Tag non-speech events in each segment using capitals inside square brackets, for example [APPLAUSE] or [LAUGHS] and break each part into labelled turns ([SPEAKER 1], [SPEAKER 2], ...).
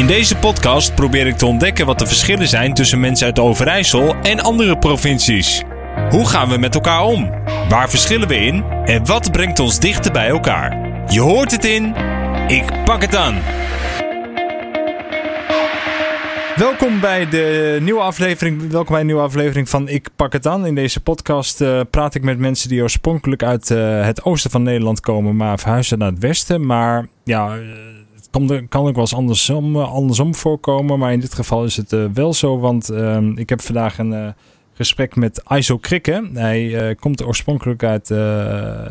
[SPEAKER 1] In deze podcast probeer ik te ontdekken wat de verschillen zijn tussen mensen uit Overijssel en andere provincies. Hoe gaan we met elkaar om? Waar verschillen we in? En wat brengt ons dichter bij elkaar? Je hoort het in Ik pak het aan. Welkom bij de nieuwe aflevering. Welkom bij een nieuwe aflevering van Ik pak het aan. In deze podcast uh, praat ik met mensen die oorspronkelijk uit uh, het oosten van Nederland komen, maar verhuizen naar het westen. Maar ja, kan, kan ook wel eens andersom, andersom voorkomen. Maar in dit geval is het uh, wel zo, want ik heb vandaag een gesprek met Iso Krikke. Hij komt oorspronkelijk uit,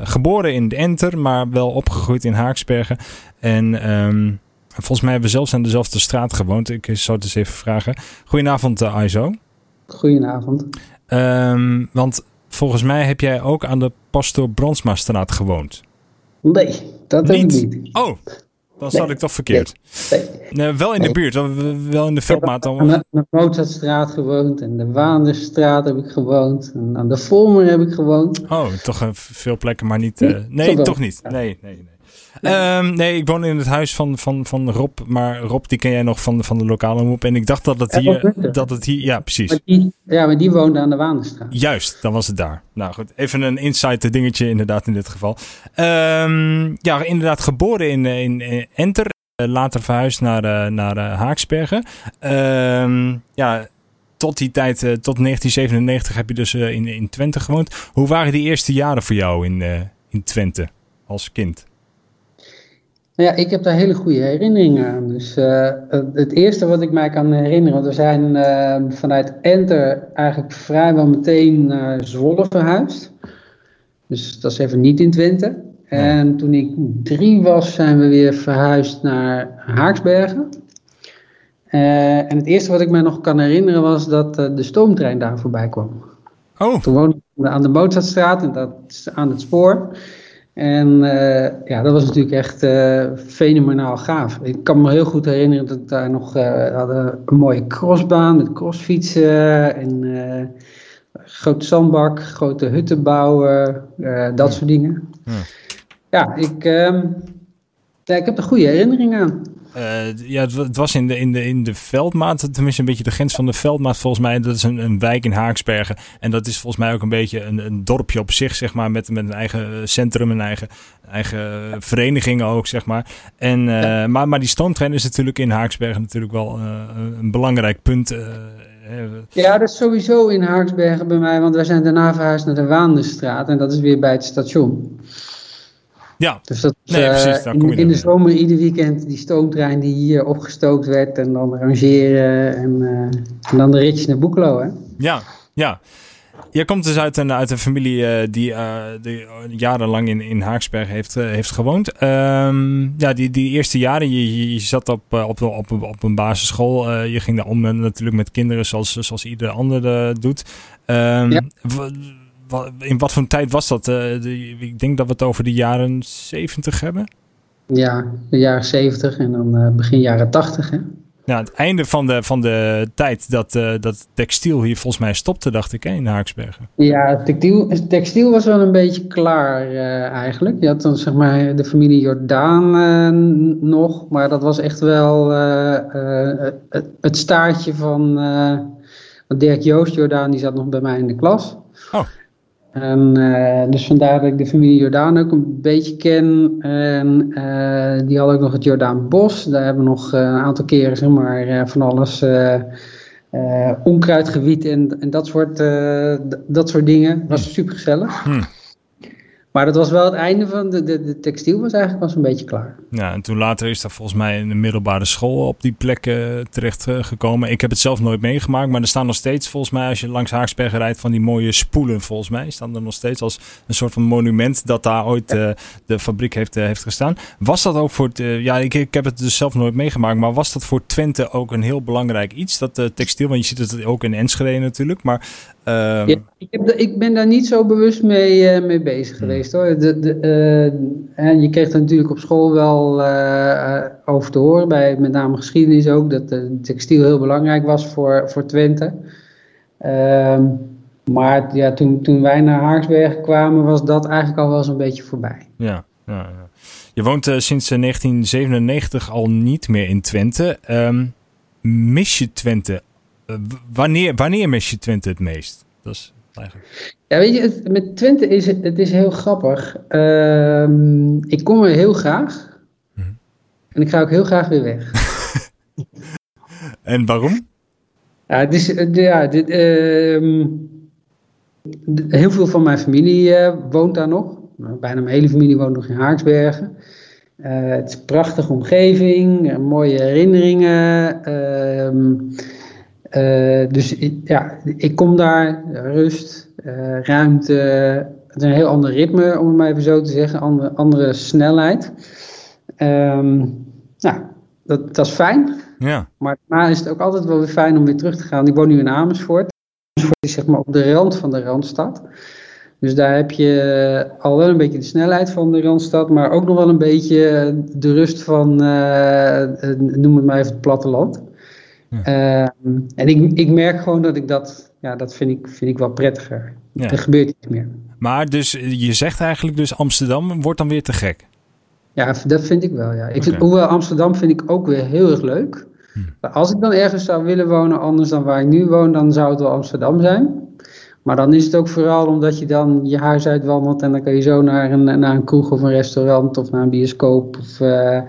[SPEAKER 1] geboren in de Enter, maar wel opgegroeid in Haaksbergen. En um, volgens mij hebben we zelfs aan dezelfde straat gewoond. Ik zou het eens even vragen. Goedenavond, uh, Iso.
[SPEAKER 2] Goedenavond.
[SPEAKER 1] Um, want volgens mij heb jij ook aan de Pastor Brandsma-straat gewoond.
[SPEAKER 2] Nee, dat niet? heb ik niet.
[SPEAKER 1] Oh, dan zat ik toch verkeerd. Nee. nee. wel in de buurt, wel in de veldmaat.
[SPEAKER 2] Ik heb aan de Mozartstraat gewoond en de Waanderstraat heb ik gewoond. En aan de Volmer heb ik gewoond.
[SPEAKER 1] Oh, toch veel plekken, maar niet... Uh, nee, toch niet. Nee, nee, nee. Um, nee, ik woon in het huis van, van, van Rob. Maar Rob, die ken jij nog van, van de lokale moep. En ik dacht dat het hier... Dat het hier ja, precies.
[SPEAKER 2] Maar die, ja, maar die woonde aan de Waanderstraat.
[SPEAKER 1] Juist, dan was het daar. Nou goed, even een insight dingetje inderdaad in dit geval. Um, ja, inderdaad geboren in, in, Enter. Eh, later verhuisd naar, uh, naar uh, Haaksbergen. Um, ja, tot die tijd, tot 1997 heb je dus in, in Twente gewoond. Hoe waren die eerste jaren voor jou in, in Twente als kind?
[SPEAKER 2] Nou ja, ik heb daar hele goede herinneringen aan. Dus uh, het eerste wat ik mij kan herinneren, we zijn uh, vanuit Enter eigenlijk vrijwel meteen naar Zwolle verhuisd. Dus dat is even niet in Twente. En toen ik drie was, zijn we weer verhuisd naar Haaksbergen. Uh, en het eerste wat ik mij nog kan herinneren was dat de stoomtrein daar voorbij kwam. Oh. Toen woonde ik aan de Mozartstraat en dat is aan het spoor. En uh, ja, dat was natuurlijk echt uh, fenomenaal gaaf. Ik kan me heel goed herinneren dat daar nog uh, hadden een mooie crossbaan met crossfietsen en grote zandbak, grote hutten bouwen, dat soort dingen. Ja, ja ik, ehm, ja, ik heb er goede herinneringen aan.
[SPEAKER 1] Uh, ja, het, was in de, in, de, in de Veldmaat, tenminste een beetje de grens van de Veldmaat volgens mij. Dat is een, een wijk in Haaksbergen. En dat is volgens mij ook een beetje een, een dorpje op zich, zeg maar. Met, met een eigen centrum, een eigen, eigen verenigingen ook, zeg maar. En, uh, maar, maar die stoomtrein is natuurlijk in Haaksbergen natuurlijk wel uh, een belangrijk punt.
[SPEAKER 2] ja, dat is sowieso in Haaksbergen bij mij, want wij zijn daarna verhuisd naar de Waanderstraat. En dat is weer bij het station.
[SPEAKER 1] Ja,
[SPEAKER 2] dus dat, nee, precies, uh, in, in de zomer ieder weekend die stoomtrein die hier opgestookt werd en dan rangeren en, uh, en dan de ritjes naar Boekelo. Hè?
[SPEAKER 1] Ja, ja. Je komt dus uit een, uit een familie uh, die, die, jarenlang in, in Haaksberg heeft, heeft gewoond. Um, ja, die, die eerste jaren, je, je zat op, op, op, op een basisschool. je ging daar om natuurlijk met kinderen zoals, zoals ieder ander doet. Um, ja in wat voor tijd was dat? Uh, ik denk dat we het over de jaren 70 hebben.
[SPEAKER 2] Ja, de jaren 70 en dan uh, begin jaren 80. Hè?
[SPEAKER 1] Ja, het einde van de, van de tijd dat, uh, dat textiel hier volgens mij stopte, dacht ik, hè, in Haaksbergen.
[SPEAKER 2] Ja, textiel, textiel was wel een beetje klaar eigenlijk. Je had dan zeg maar de familie Jordaan nog, maar dat was echt wel het, het, staartje van Dirk Joost Jordaan, die zat nog bij mij in de klas. Oh. En, uh, dus vandaar dat ik de familie Jordaan ook een beetje ken. En uh, die had ook nog het Jordaan Bos. Daar hebben we nog uh, een aantal keren zeg maar, van alles onkruidgebied en, en dat, soort, dat soort dingen. Dat was super gezellig. Hmm. Maar dat was wel het einde van de, de, de textiel was eigenlijk was een beetje klaar.
[SPEAKER 1] Ja, en toen later is daar volgens mij in de middelbare school op die plek uh, terecht uh, gekomen. Ik heb het zelf nooit meegemaakt, maar er staan nog steeds volgens mij als je langs Haaksbergen rijdt van die mooie spoelen volgens mij. Staan er nog steeds als een soort van monument dat daar ooit uh, de fabriek heeft, heeft gestaan. Was dat ook voor, het, ja ik, ik heb het dus zelf nooit meegemaakt, maar was dat voor Twente ook een heel belangrijk iets, dat textiel? Want je ziet het ook in Enschede natuurlijk, maar
[SPEAKER 2] ja, ik, heb ik, ben daar niet zo bewust mee, uh, mee bezig hmm. geweest hoor. De, de, en je kreeg er natuurlijk op school wel uh, over te horen, bij met name geschiedenis ook, dat de textiel heel belangrijk was voor, voor Twente. Um, maar ja, toen, toen wij naar Haaksbergen kwamen, was dat eigenlijk al wel zo'n beetje voorbij.
[SPEAKER 1] Ja, ja, ja. Je woont sinds 1997 al niet meer in Twente. Um, mis je Twente? Wanneer, wanneer mis je Twente het meest? Dat is eigenlijk...
[SPEAKER 2] Ja, weet je, het, met Twente is het, het is heel grappig. Ehm, ik kom er heel graag. Mhm. En ik ga ook heel graag weer weg. [LAUGHS] [LAUGHS]
[SPEAKER 1] en waarom?
[SPEAKER 2] Ja, het is, ja dit, uh, heel veel van mijn familie uh, woont daar nog. Bijna mijn hele familie woont nog in Haaksbergen. Uh, het is een prachtige omgeving, mooie herinneringen. Ehm, dus ja, ik kom daar, rust, ruimte. Het is een heel ander ritme, om het maar even zo te zeggen. Andere, andere snelheid. Um, nou, dat, dat is fijn.
[SPEAKER 1] Ja.
[SPEAKER 2] Maar daarna is het ook altijd wel weer fijn om weer terug te gaan. Ik woon nu in Amersfoort. Amersfoort is zeg maar op de rand van de Randstad. Dus daar heb je al wel een beetje de snelheid van de Randstad, maar ook nog wel een beetje de rust van, uh, noem het maar even het platteland. Ja. Uh, en ik, ik merk gewoon dat ik dat, ja, dat vind ik, vind ik wel prettiger. Ja. Er gebeurt iets meer.
[SPEAKER 1] Maar dus je zegt eigenlijk dus Amsterdam wordt dan weer te gek?
[SPEAKER 2] Ja, dat vind ik wel, ja. Ik vind, Hoewel Amsterdam vind ik ook weer heel erg leuk. Hm. Maar als ik dan ergens zou willen wonen anders dan waar ik nu woon, dan zou het wel Amsterdam zijn. Maar dan is het ook vooral omdat je dan je huis uitwandelt en dan kan je zo naar een, naar een kroeg of een restaurant of naar een bioscoop of uh,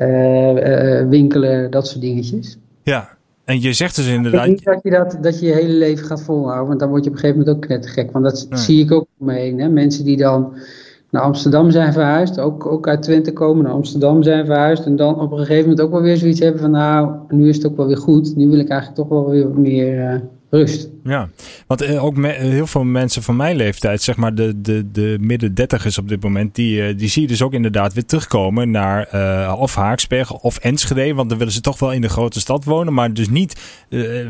[SPEAKER 2] uh, winkelen, dat soort dingetjes.
[SPEAKER 1] Ja, en je zegt dus inderdaad...
[SPEAKER 2] Ik niet dat je, dat, dat je je hele leven gaat volhouden, want dan word je op een gegeven moment ook knettergek. Want dat zie ik ook om me heen. Hè? Mensen die dan naar Amsterdam zijn verhuisd, ook, ook uit Twente komen, naar Amsterdam zijn verhuisd. En dan op een gegeven moment ook wel weer zoiets hebben van nou, nu is het ook wel weer goed. Nu wil ik eigenlijk toch wel weer wat meer uh, rust.
[SPEAKER 1] Ja, want uh, ook heel veel mensen van mijn leeftijd, zeg maar de, de, de midden dertigers op dit moment, die, uh, die zie je dus ook inderdaad weer terugkomen naar of Haaksbergen of Enschede. Want dan willen ze toch wel in de grote stad wonen, maar dus niet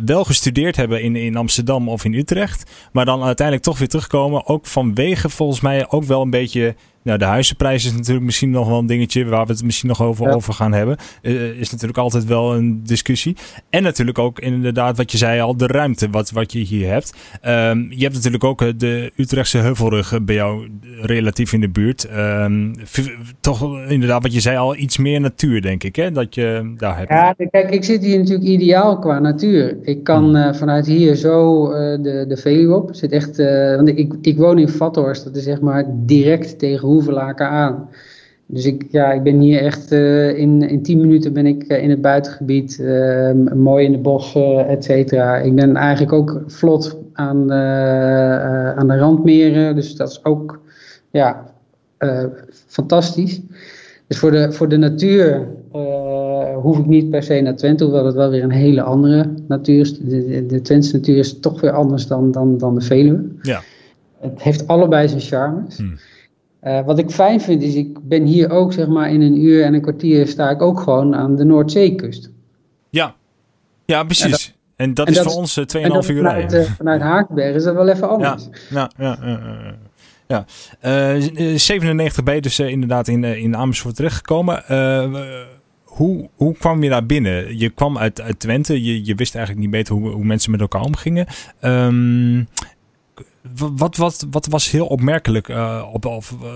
[SPEAKER 1] wel gestudeerd hebben in, in Amsterdam of in Utrecht. Maar dan uiteindelijk toch weer terugkomen, ook vanwege volgens mij ook wel een beetje nou, de huizenprijs is natuurlijk misschien nog wel een dingetje waar we het misschien nog over, over gaan hebben. Uh, is natuurlijk altijd wel een discussie. En natuurlijk ook inderdaad wat je zei al, de ruimte wat, wat je hier hebt. Um, je hebt natuurlijk ook eh, de Utrechtse Heuvelrug bij jou relatief in de buurt. Um, toch inderdaad wat je zei al, iets meer natuur denk ik hè, dat je daar hebt.
[SPEAKER 2] Ja, kijk, ik zit hier natuurlijk ideaal qua natuur. Ik kan uh, vanuit hier zo uh, de, de Veluwe op. Zit echt, want ik, ik woon in Vathorst, dat is zeg maar direct tegen Hoevelaken aan. Dus ik, ja, ik ben hier echt uh, in, in 10 minuten ben ik uh, in het buitengebied, uh, mooi in de bossen, et cetera. Ik ben eigenlijk ook vlot aan, aan de randmeren, dus dat is ook ja, fantastisch. Dus voor de, voor de natuur hoef ik niet per se naar Twente, hoewel het wel weer een hele andere natuur is. De, de, Twentse natuur is toch weer anders dan, dan, dan de Veluwe.
[SPEAKER 1] Ja.
[SPEAKER 2] Het heeft allebei zijn charmes. Hmm. Uh, wat ik fijn vind is, ik ben hier ook zeg maar in een uur en een kwartier sta ik ook gewoon aan de Noordzeekust.
[SPEAKER 1] Ja, ja precies. En dat, en dat is voor ons 2,5 uur vanuit,
[SPEAKER 2] rijden. Uh, vanuit Haakberg is dat wel even anders.
[SPEAKER 1] Ja, ja, ja. ja, ja. Uh, 97 ben je dus inderdaad in, in Amersfoort terechtgekomen. hoe, hoe kwam je daar binnen? Je kwam uit, uit Twente, je, je wist eigenlijk niet beter hoe, hoe mensen met elkaar omgingen. Um, wat, wat, wat was heel opmerkelijk uh, op, of uh,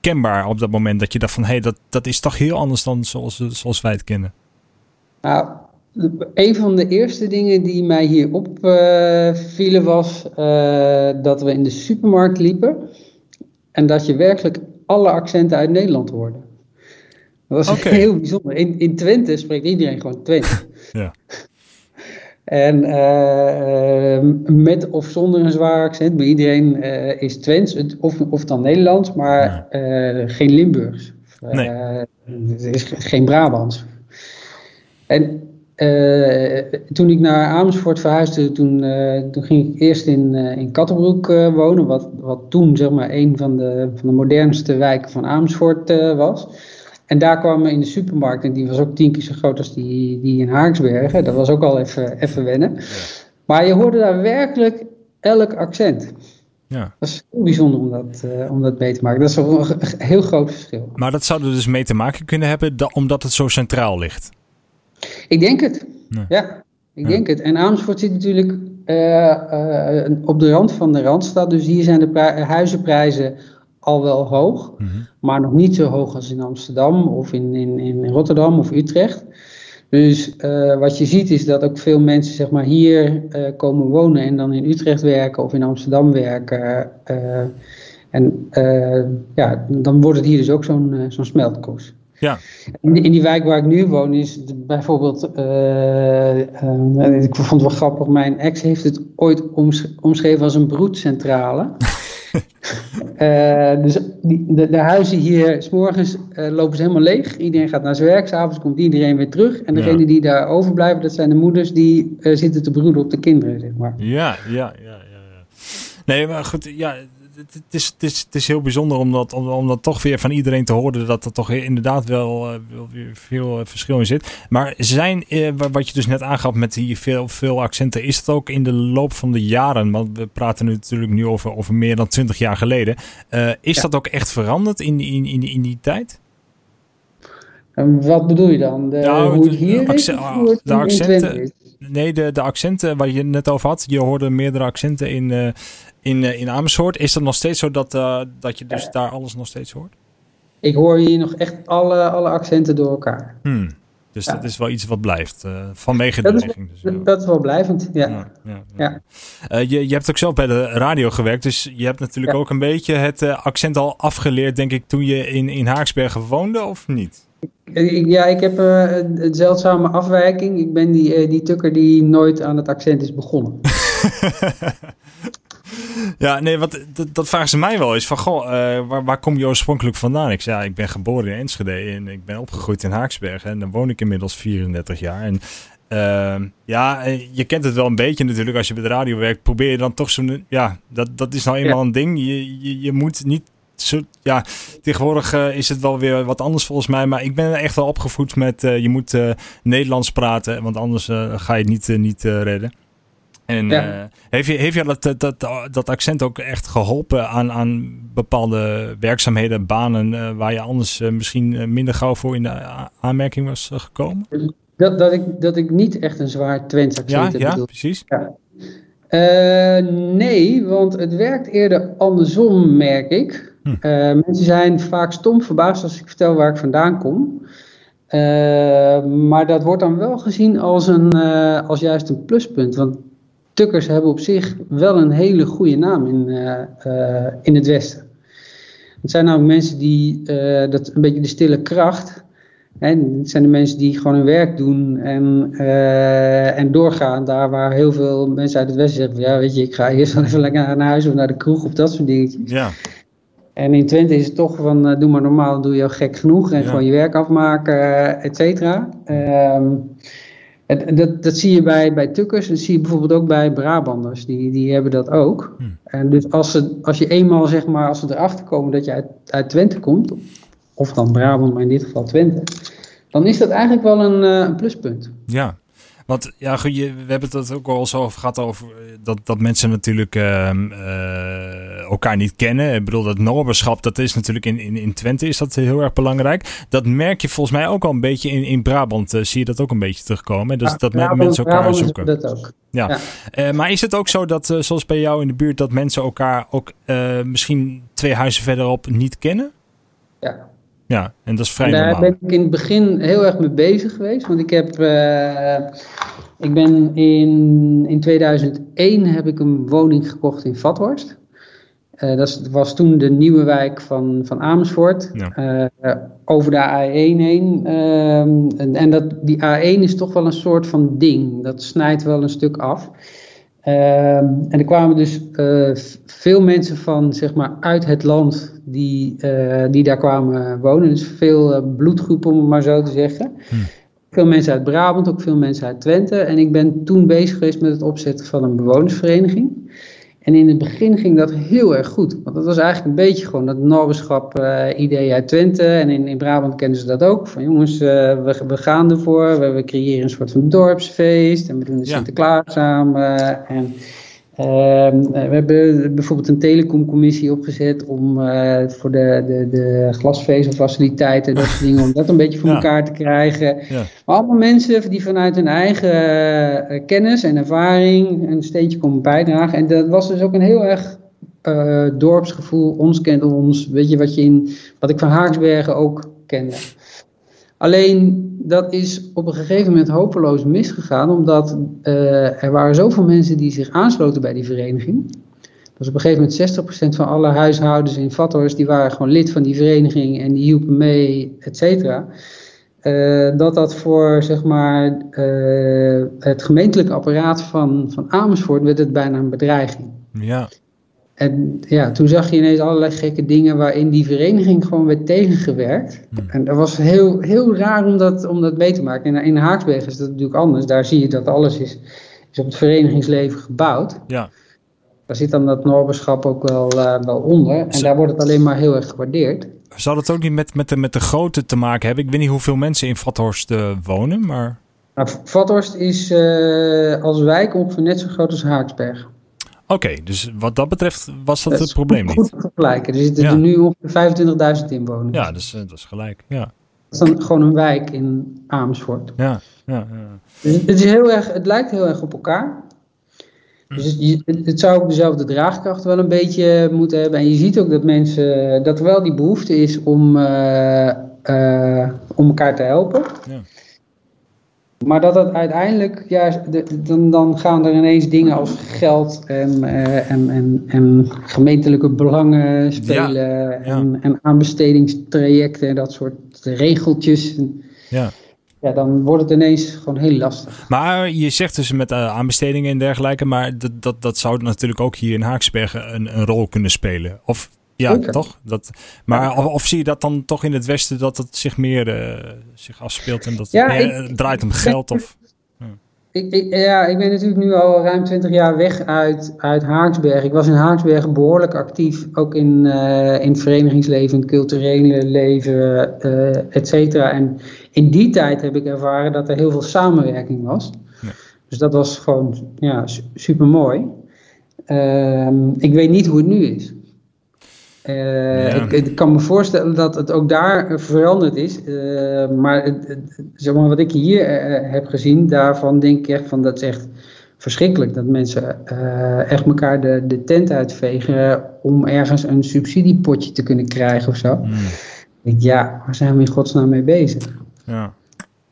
[SPEAKER 1] kenbaar op dat moment? Dat je dacht van, hé, hey, dat, dat is toch heel anders dan zoals, zoals wij het kennen?
[SPEAKER 2] Nou, een van de eerste dingen die mij hier opvielen uh, was dat we in de supermarkt liepen. En dat je werkelijk alle accenten uit Nederland hoorde. Dat was okay. [LAUGHS] heel bijzonder. In, in Twente spreekt iedereen gewoon Twente.
[SPEAKER 1] ja.
[SPEAKER 2] En uh, met of zonder een zwaar accent, maar iedereen uh, is Twents, of, of dan Nederlands, maar uh, geen Limburgs.
[SPEAKER 1] Nee.
[SPEAKER 2] het is geen Brabants. En toen ik naar Amersfoort verhuisde, toen, toen ging ik eerst in, in Kattenbroek wonen, wat, wat toen zeg maar een van de, van de modernste wijken van Amersfoort was. En daar kwamen we in de supermarkt, en die was ook tien keer zo groot als die, die in Haaksbergen. Dat was ook al even, even wennen. Maar je hoorde daar werkelijk elk accent.
[SPEAKER 1] Ja.
[SPEAKER 2] Dat is heel bijzonder om dat, uh, om dat mee te maken. Dat is een heel groot verschil.
[SPEAKER 1] Maar dat zou er dus mee te maken kunnen hebben, da omdat het zo centraal ligt?
[SPEAKER 2] Ik denk het. Nee. Ja, ik ja. denk het. En Amersfoort zit natuurlijk uh, uh, op de rand van de Randstad. Dus hier zijn de huizenprijzen al wel hoog,
[SPEAKER 1] Mhm.
[SPEAKER 2] maar nog niet zo hoog als in Amsterdam of in, in, in Rotterdam of Utrecht. Dus eh, wat je ziet is dat ook veel mensen zeg maar, hier eh, komen wonen en dan in Utrecht werken of in Amsterdam werken. eh, en ja, dan wordt het hier dus ook zo'n zo'n smeltkroes.
[SPEAKER 1] Ja.
[SPEAKER 2] In die, in die wijk waar ik nu woon is de- bijvoorbeeld, ik vond het wel grappig, mijn ex heeft het ooit omsch- omschreven als een broedcentrale. [LAUGHS] Eh, dus die, de, de huizen hier, s'morgens eh lopen ze helemaal leeg. Iedereen gaat naar zijn werk, s'avonds komt iedereen weer terug. En
[SPEAKER 1] Ja.
[SPEAKER 2] degenen die daar overblijven, dat zijn de moeders die eh, zitten te broeden op de kinderen, zeg maar.
[SPEAKER 1] Ja, ja, ja, ja. ja. Nee, maar goed, ja, het, is, het, is, het is heel bijzonder om dat, om, om dat toch weer van iedereen te horen dat er toch inderdaad wel, eh, weer veel eh, verschil in zit. Maar zijn, eh, wa- wat je dus net aangaf met die veel, veel accenten, is het ook in de loop van de jaren, want we praten nu natuurlijk nu over, over meer dan twintig jaar geleden, is
[SPEAKER 2] Ja.
[SPEAKER 1] dat ook echt veranderd in, in, in, in die tijd?
[SPEAKER 2] En wat bedoel je dan? De,
[SPEAKER 1] Nou,
[SPEAKER 2] hoe het hier is? hoe het
[SPEAKER 1] de accenten-
[SPEAKER 2] is?
[SPEAKER 1] Nee, de, de accenten waar je het net over had. Je hoorde meerdere accenten in, eh, in, eh, in Amersfoort. Is dat nog steeds zo dat, eh, dat je dus daar alles nog steeds hoort?
[SPEAKER 2] Ik hoor hier nog echt alle, alle accenten door elkaar.
[SPEAKER 1] Hmm. Dus
[SPEAKER 2] Ja.
[SPEAKER 1] dat is wel iets wat blijft. eh, vanwege
[SPEAKER 2] Dat
[SPEAKER 1] de. Dus, ja.
[SPEAKER 2] Dat, is wel blijvend, ja.
[SPEAKER 1] Ja, ja,
[SPEAKER 2] Ja.
[SPEAKER 1] Eh, je, je hebt ook zelf bij de radio gewerkt. Dus je hebt natuurlijk
[SPEAKER 2] Ja.
[SPEAKER 1] ook een beetje het accent al afgeleerd, denk ik, toen je in, in Haaksbergen woonde, of niet?
[SPEAKER 2] Ja, ik heb eh, een zeldzame afwijking. Ik ben die, eh, die tukker die nooit aan het accent is begonnen. [LAUGHS]
[SPEAKER 1] Ja, nee, wat, dat, dat vragen ze mij wel eens. Van, goh, eh, waar, waar kom je oorspronkelijk vandaan? Ik zei, ja, ik ben geboren in Enschede en ik ben opgegroeid in Haaksbergen. En dan woon ik inmiddels 34 jaar. En ehm, ja, je kent het wel een beetje natuurlijk. Als je bij de radio werkt, probeer je dan toch zo'n... Ja, dat, dat is nou eenmaal een ding. Je, je, je moet niet... Zo, ja, tegenwoordig eh, is het wel weer wat anders volgens mij. Maar ik ben echt wel opgevoed met... eh, je moet eh, Nederlands praten, want anders eh, ga je het niet, niet eh, redden. En
[SPEAKER 2] Ja.
[SPEAKER 1] eh, heeft je, heeft je dat, dat, dat, dat accent ook echt geholpen aan, aan bepaalde werkzaamheden, banen, waar je anders misschien minder gauw voor in de aanmerking was gekomen?
[SPEAKER 2] Dat, dat, ik, dat ik niet echt een zwaar Twents
[SPEAKER 1] Ja,
[SPEAKER 2] accent heb.
[SPEAKER 1] ja,
[SPEAKER 2] bedoel.
[SPEAKER 1] precies.
[SPEAKER 2] Eh, nee, want het werkt eerder andersom, merk ik.
[SPEAKER 1] Hm.
[SPEAKER 2] Eh, mensen zijn vaak stom verbaasd als ik vertel waar ik vandaan kom. Eh, maar dat wordt dan wel gezien als, een, eh, als juist een pluspunt. Want tukkers hebben op zich wel een hele goede naam in, in het Westen. Het zijn namelijk mensen die, dat een beetje de stille kracht. Hè, het zijn de mensen die gewoon hun werk doen en, en doorgaan. Daar waar heel veel mensen uit het Westen zeggen: Ja, weet je, ik ga eerst wel even lekker naar huis of naar de kroeg of dat soort dingetjes.
[SPEAKER 1] Ja,
[SPEAKER 2] En in Twente is het toch van: eh, doe maar normaal, doe je al gek genoeg en
[SPEAKER 1] Ja.
[SPEAKER 2] gewoon je werk afmaken, eh, et cetera. Ehm, dat, dat zie je bij, bij tukkers, dat zie je bijvoorbeeld ook bij Brabanders, die, die hebben dat ook.
[SPEAKER 1] Hm.
[SPEAKER 2] En dus als, ze, als je eenmaal, zeg maar, als ze erachter komen dat je uit, uit Twente komt, of dan Brabant, maar in dit geval Twente, dan is dat eigenlijk wel een, eh, een pluspunt.
[SPEAKER 1] ja. Want ja, goed, je, we hebben het ook al zo over gehad over eh, dat, dat mensen natuurlijk ehm, eh, elkaar niet kennen. Ik bedoel, dat noberschap, dat is natuurlijk in, in, in Twente is dat heel erg belangrijk. Dat merk je volgens mij ook al een beetje in, in Brabant. eh, zie je dat ook een beetje terugkomen. Dus
[SPEAKER 2] Ja,
[SPEAKER 1] dat
[SPEAKER 2] Brabant-
[SPEAKER 1] mensen elkaar
[SPEAKER 2] Brabanders
[SPEAKER 1] zoeken.
[SPEAKER 2] dat ook.
[SPEAKER 1] Eh, maar is het ook zo dat, zoals bij jou in de buurt, dat mensen elkaar ook misschien twee huizen verderop niet kennen?
[SPEAKER 2] Ja.
[SPEAKER 1] Ja, en dat is vrij
[SPEAKER 2] daar
[SPEAKER 1] normaal.
[SPEAKER 2] ben ik in het begin heel erg mee bezig geweest. Want ik heb. eh, ik ben in, in 2001 heb ik een woning gekocht in Vathorst. Eh, dat was toen de nieuwe wijk van, van Amersfoort.
[SPEAKER 1] Ja.
[SPEAKER 2] Eh, over de A1 heen. Ehm, en en dat, die A1 is toch wel een soort van ding. Dat snijdt wel een stuk af. Ehm, en er kwamen dus eh, veel mensen van, zeg maar, uit het land die, eh, die daar kwamen wonen. Dus veel eh, bloedgroepen, om het maar zo te zeggen.
[SPEAKER 1] Hm.
[SPEAKER 2] Veel mensen uit Brabant, ook veel mensen uit Twente. En ik ben toen bezig geweest met het opzetten van een bewonersvereniging. En in het begin ging dat heel erg goed. Want dat was eigenlijk een beetje gewoon dat noberschap eh, idee uit Twente. En in, in Brabant kennen ze dat ook. Van jongens, eh, we, we gaan ervoor. We, we creëren een soort van dorpsfeest. En we doen de
[SPEAKER 1] Ja.
[SPEAKER 2] Sinterklaas samen. En we hebben bijvoorbeeld een telecomcommissie opgezet om eh, voor de, de, de glasvezelfaciliteiten en dat soort dingen, om dat een beetje voor
[SPEAKER 1] Ja.
[SPEAKER 2] elkaar te krijgen.
[SPEAKER 1] Ja.
[SPEAKER 2] Maar allemaal mensen die vanuit hun eigen eh, kennis en ervaring een steentje komen bijdragen. En dat was dus ook een heel erg uh, dorpsgevoel, ons kent ons, weet je wat, je in, wat ik van Haaksbergen ook kende. Alleen dat is op een gegeven moment hopeloos misgegaan, omdat uh, er waren zoveel mensen die zich aansloten bij die vereniging. Dus op een gegeven moment 60% van alle huishoudens in Vathorst, die waren gewoon lid van die vereniging en die hielpen mee, et cetera. Uh, dat dat voor zeg maar, uh, het gemeentelijke apparaat van, van Amersfoort werd het bijna een bedreiging.
[SPEAKER 1] Ja.
[SPEAKER 2] En ja, toen zag je ineens allerlei gekke dingen waarin die vereniging gewoon werd tegengewerkt.
[SPEAKER 1] Hm.
[SPEAKER 2] En dat was heel, heel raar om dat, om dat mee te maken. En in Haaksberg is dat natuurlijk anders. Daar zie je dat alles is, is op het verenigingsleven gebouwd.
[SPEAKER 1] Ja.
[SPEAKER 2] Daar zit dan dat norberschap ook wel, uh, wel onder. En daar wordt het alleen maar heel erg gewaardeerd.
[SPEAKER 1] Zou dat ook niet met, met, de, met de grootte te maken hebben? Ik weet niet hoeveel mensen in Vathorst uh, wonen, maar...
[SPEAKER 2] Nou, Vathorst is uh, als wijk ongeveer net zo groot als Haaksberg.
[SPEAKER 1] Oké, okay, dus wat dat betreft was dat,
[SPEAKER 2] dat
[SPEAKER 1] het probleem
[SPEAKER 2] goed
[SPEAKER 1] niet.
[SPEAKER 2] Goed te vergelijken. Er zitten ja. er nu ongeveer 25.000 inwoners.
[SPEAKER 1] Ja, dus, dat is gelijk. Ja.
[SPEAKER 2] Dat is dan gewoon een wijk in Amersfoort.
[SPEAKER 1] Ja, ja, ja.
[SPEAKER 2] Dus het, is heel erg, het lijkt heel erg op elkaar. Dus het, het, het, zou ook dezelfde draagkracht wel een beetje moeten hebben. En je ziet ook dat mensen, dat er wel die behoefte is om, uh, uh, om elkaar te helpen.
[SPEAKER 1] Ja.
[SPEAKER 2] Maar dat het uiteindelijk, ja, de, dan, dan gaan er ineens dingen als geld en, uh, en, en, en gemeentelijke belangen spelen.
[SPEAKER 1] Ja, ja.
[SPEAKER 2] En, en aanbestedingstrajecten en dat soort regeltjes.
[SPEAKER 1] Ja.
[SPEAKER 2] Ja, dan wordt het ineens gewoon heel lastig.
[SPEAKER 1] Maar je zegt dus met uh, aanbestedingen en dergelijke, maar dat, dat, dat zou natuurlijk ook hier in Haaksbergen een, een rol kunnen spelen. Of ja,
[SPEAKER 2] Zeker.
[SPEAKER 1] toch? Dat, maar of, of, zie je dat dan toch in het Westen dat het zich meer uh, zich afspeelt en dat
[SPEAKER 2] ja,
[SPEAKER 1] het meer,
[SPEAKER 2] ik,
[SPEAKER 1] uh, draait om geld? Of,
[SPEAKER 2] ik, ik, ja, ik ben natuurlijk nu al ruim 20 jaar weg uit, uit Haaksberg. Ik was in Haaksberg behoorlijk actief, ook in, uh, in het verenigingsleven, het culturele leven, et cetera. En in die tijd heb ik ervaren dat er heel veel samenwerking was.
[SPEAKER 1] Ja.
[SPEAKER 2] Dus dat was gewoon ja, super mooi. Uh, ik weet niet hoe het nu is. Uh, ja. ik, ik, kan me voorstellen dat het ook daar veranderd is. Uh, maar, het, het, zeg maar wat ik hier uh, heb gezien, daarvan denk ik echt van dat is echt verschrikkelijk. Dat mensen echt elkaar de, de tent uitvegen om ergens een subsidiepotje te kunnen krijgen of zo.
[SPEAKER 1] Mm.
[SPEAKER 2] Ik, ja, waar zijn we in godsnaam mee bezig?
[SPEAKER 1] Ja.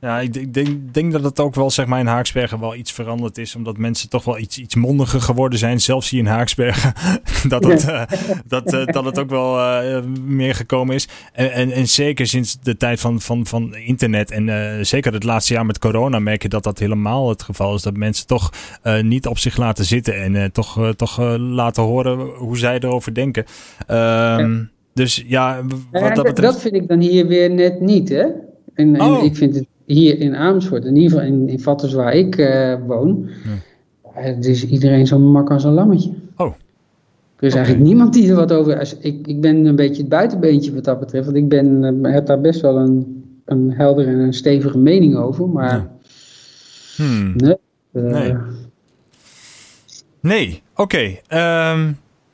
[SPEAKER 1] Ja, ik, ik denk, denk, dat het ook wel zeg maar in Haaksbergen wel iets veranderd is. Omdat mensen toch wel iets, iets mondiger geworden zijn. Zelfs hier in Haaksbergen. [LAUGHS] dat, het, uh, dat, uh, dat het ook wel uh, meer gekomen is. En, en, en, zeker sinds de tijd van, van, van internet. En zeker het laatste jaar met corona merk je dat dat helemaal het geval is. Dat mensen toch niet op zich laten zitten. En toch, toch laten horen hoe zij erover denken. Um, dus ja, wat
[SPEAKER 2] ja,
[SPEAKER 1] dat betreft...
[SPEAKER 2] Dat vind ik dan hier weer net niet, hè? En, en
[SPEAKER 1] Oh.
[SPEAKER 2] ik vind het hier in Amersfoort, in ieder geval in, in waar ik uh, woon,
[SPEAKER 1] Ja.
[SPEAKER 2] het is iedereen zo mak als een lammetje.
[SPEAKER 1] Oh.
[SPEAKER 2] Er is eigenlijk niemand die er wat over... Als, ik, ik ben een beetje het buitenbeentje wat dat betreft, want ik ben, uh, heb daar best wel een, een heldere en een stevige mening over, maar
[SPEAKER 1] Ja. Hmm.
[SPEAKER 2] nee. uh,
[SPEAKER 1] Nee. Nee, oké. Ehm,